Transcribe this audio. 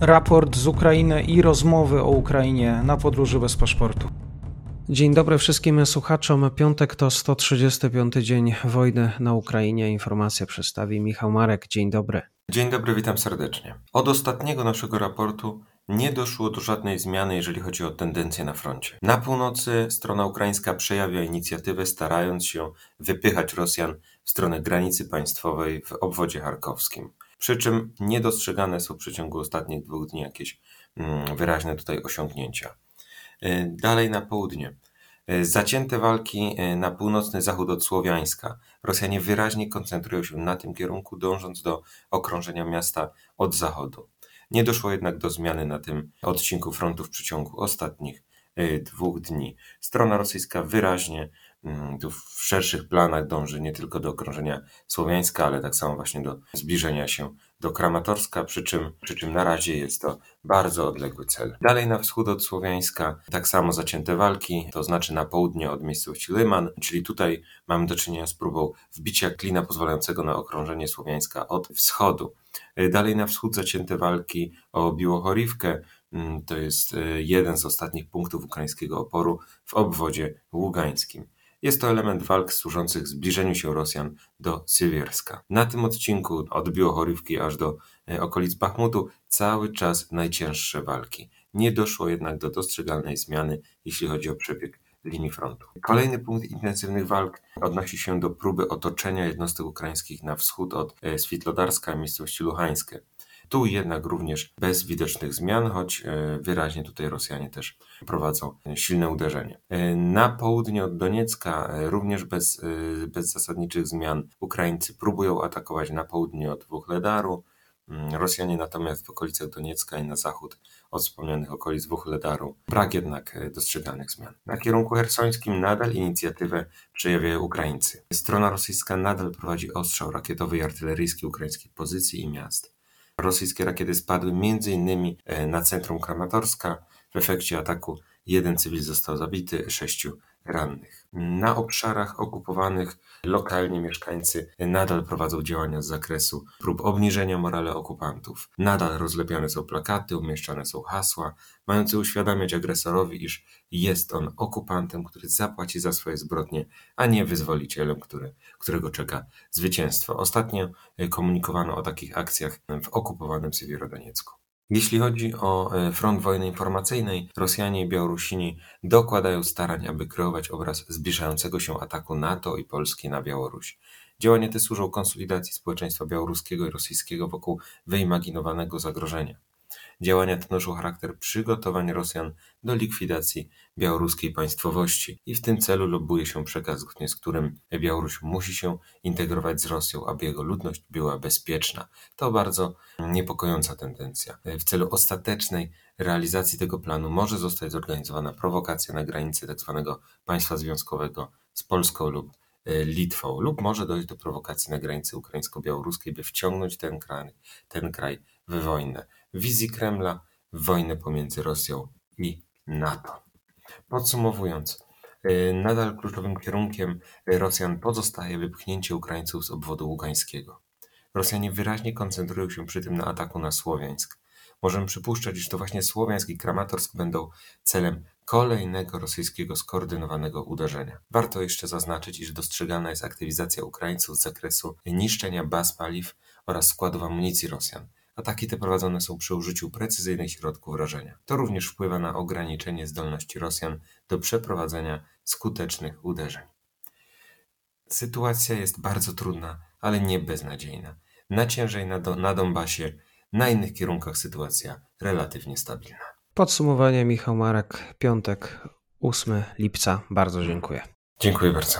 raport z Ukrainy i rozmowy o Ukrainie na podróży bez paszportu. Dzień dobry wszystkim słuchaczom. Piątek to 135 dzień wojny na Ukrainie. Informację przedstawi Michał Marek. Dzień dobry. Dzień dobry, witam serdecznie. Od ostatniego naszego raportu nie doszło do żadnej zmiany, jeżeli chodzi o tendencje na froncie. Na północy strona ukraińska przejawia inicjatywę, starając się wypychać Rosjan w stronę granicy państwowej w obwodzie charkowskim. Przy czym niedostrzegane są w przeciągu ostatnich dwóch dni jakieś mm, wyraźne tutaj osiągnięcia. Y, dalej na południe. Y, zacięte walki y, na północny zachód od Słowiańska. Rosjanie wyraźnie koncentrują się na tym kierunku, dążąc do okrążenia miasta od zachodu. Nie doszło jednak do zmiany na tym odcinku frontu w przeciągu ostatnich dwóch dni. Strona rosyjska wyraźnie tu w szerszych planach dąży nie tylko do okrążenia Słowiańska, ale tak samo właśnie do zbliżenia się do Kramatorska, przy czym, przy czym na razie jest to bardzo odległy cel. Dalej na wschód od Słowiańska tak samo zacięte walki, to znaczy na południe od miejscowości Lyman, czyli tutaj mamy do czynienia z próbą wbicia klina pozwalającego na okrążenie Słowiańska od wschodu. Dalej na wschód zacięte walki o Biłochorivkę, mm, to jest e, jeden z ostatnich punktów ukraińskiego oporu w obwodzie ługańskim. Jest to element walk służących zbliżeniu się Rosjan do Sywierska. Na tym odcinku od Biłochorywki aż do e, okolic Bachmutu cały czas najcięższe walki. Nie doszło jednak do dostrzegalnej zmiany, jeśli chodzi o przebieg linii frontu. Kolejny punkt intensywnych walk odnosi się do próby otoczenia jednostek ukraińskich na wschód od e, Switlodarska, miejscowości Luhańskie. Tu jednak również bez widocznych zmian, choć e, wyraźnie tutaj Rosjanie też prowadzą silne uderzenie. E, na południe od Doniecka e, również bez, bez zasadniczych zmian Ukraińcy próbują atakować na południe od Wuchledaru, mm, Rosjanie natomiast w okolicach Doniecka i na zachód od wspomnianych okolic Wuchledaru. Brak jednak dostrzeganych zmian. Na kierunku hersońskim nadal inicjatywę przejawiają Ukraińcy. Strona rosyjska nadal prowadzi ostrzał rakietowy i artyleryjski ukraińskich pozycji i miast. Rosyjskie rakiety spadły m.in. E, na centrum Kramatorska. W efekcie ataku jeden cywil został zabity, sześciu rannych. Na obszarach okupowanych lokalni mieszkańcy nadal prowadzą działania z zakresu prób obniżenia morale okupantów. Nadal rozlepiane są plakaty, umieszczane są hasła, mające uświadamiać agresorowi, iż jest on okupantem, który zapłaci za swoje zbrodnie, a nie wyzwolicielem, który, którego czeka zwycięstwo. Ostatnio komunikowano o takich akcjach w okupowanym Siewierodoniecku. Jeśli chodzi o e, front wojny informacyjnej, Rosjanie i Białorusini dokładają starań, aby kreować obraz zbliżającego się ataku NATO i Polski na Białoruś. Działania te służą konsolidacji społeczeństwa białoruskiego i rosyjskiego wokół wyimaginowanego zagrożenia. Działania te noszą charakter przygotowań Rosjan do likwidacji białoruskiej państwowości i w tym celu lobuje się przekaz, zgodnie z którym Białoruś musi się integrować z Rosją, aby jego ludność była bezpieczna. To bardzo niepokojąca tendencja. W celu ostatecznej realizacji tego planu może zostać zorganizowana prowokacja na granicy tzw. Tak państwa związkowego z Polską lub Litwą, lub może dojść do prowokacji na granicy ukraińsko-białoruskiej, by wciągnąć ten kraj, ten kraj w wojnę wizji Kremla wojnę pomiędzy Rosją i NATO. Podsumowując, y, nadal kluczowym kierunkiem Rosjan pozostaje wypchnięcie Ukraińców z obwodu ługańskiego. Rosjanie wyraźnie koncentrują się przy tym na ataku na Słowiańsk. Możemy przypuszczać, iż to właśnie Słowiańsk i Kramatorsk będą celem kolejnego rosyjskiego skoordynowanego uderzenia. Warto jeszcze zaznaczyć, iż dostrzegana jest aktywizacja Ukraińców z zakresu niszczenia baz paliw oraz składów amunicji Rosjan. Ataki te prowadzone są przy użyciu precyzyjnych środków rażenia. To również wpływa na ograniczenie zdolności Rosjan do przeprowadzenia skutecznych uderzeń. Sytuacja jest bardzo trudna, ale nie beznadziejna. Na ciężej na, do, na Donbasie, na innych kierunkach sytuacja relatywnie stabilna. Podsumowanie Michał Marek, piątek, 8 lipca. Bardzo dziękuję. Dziękuję bardzo.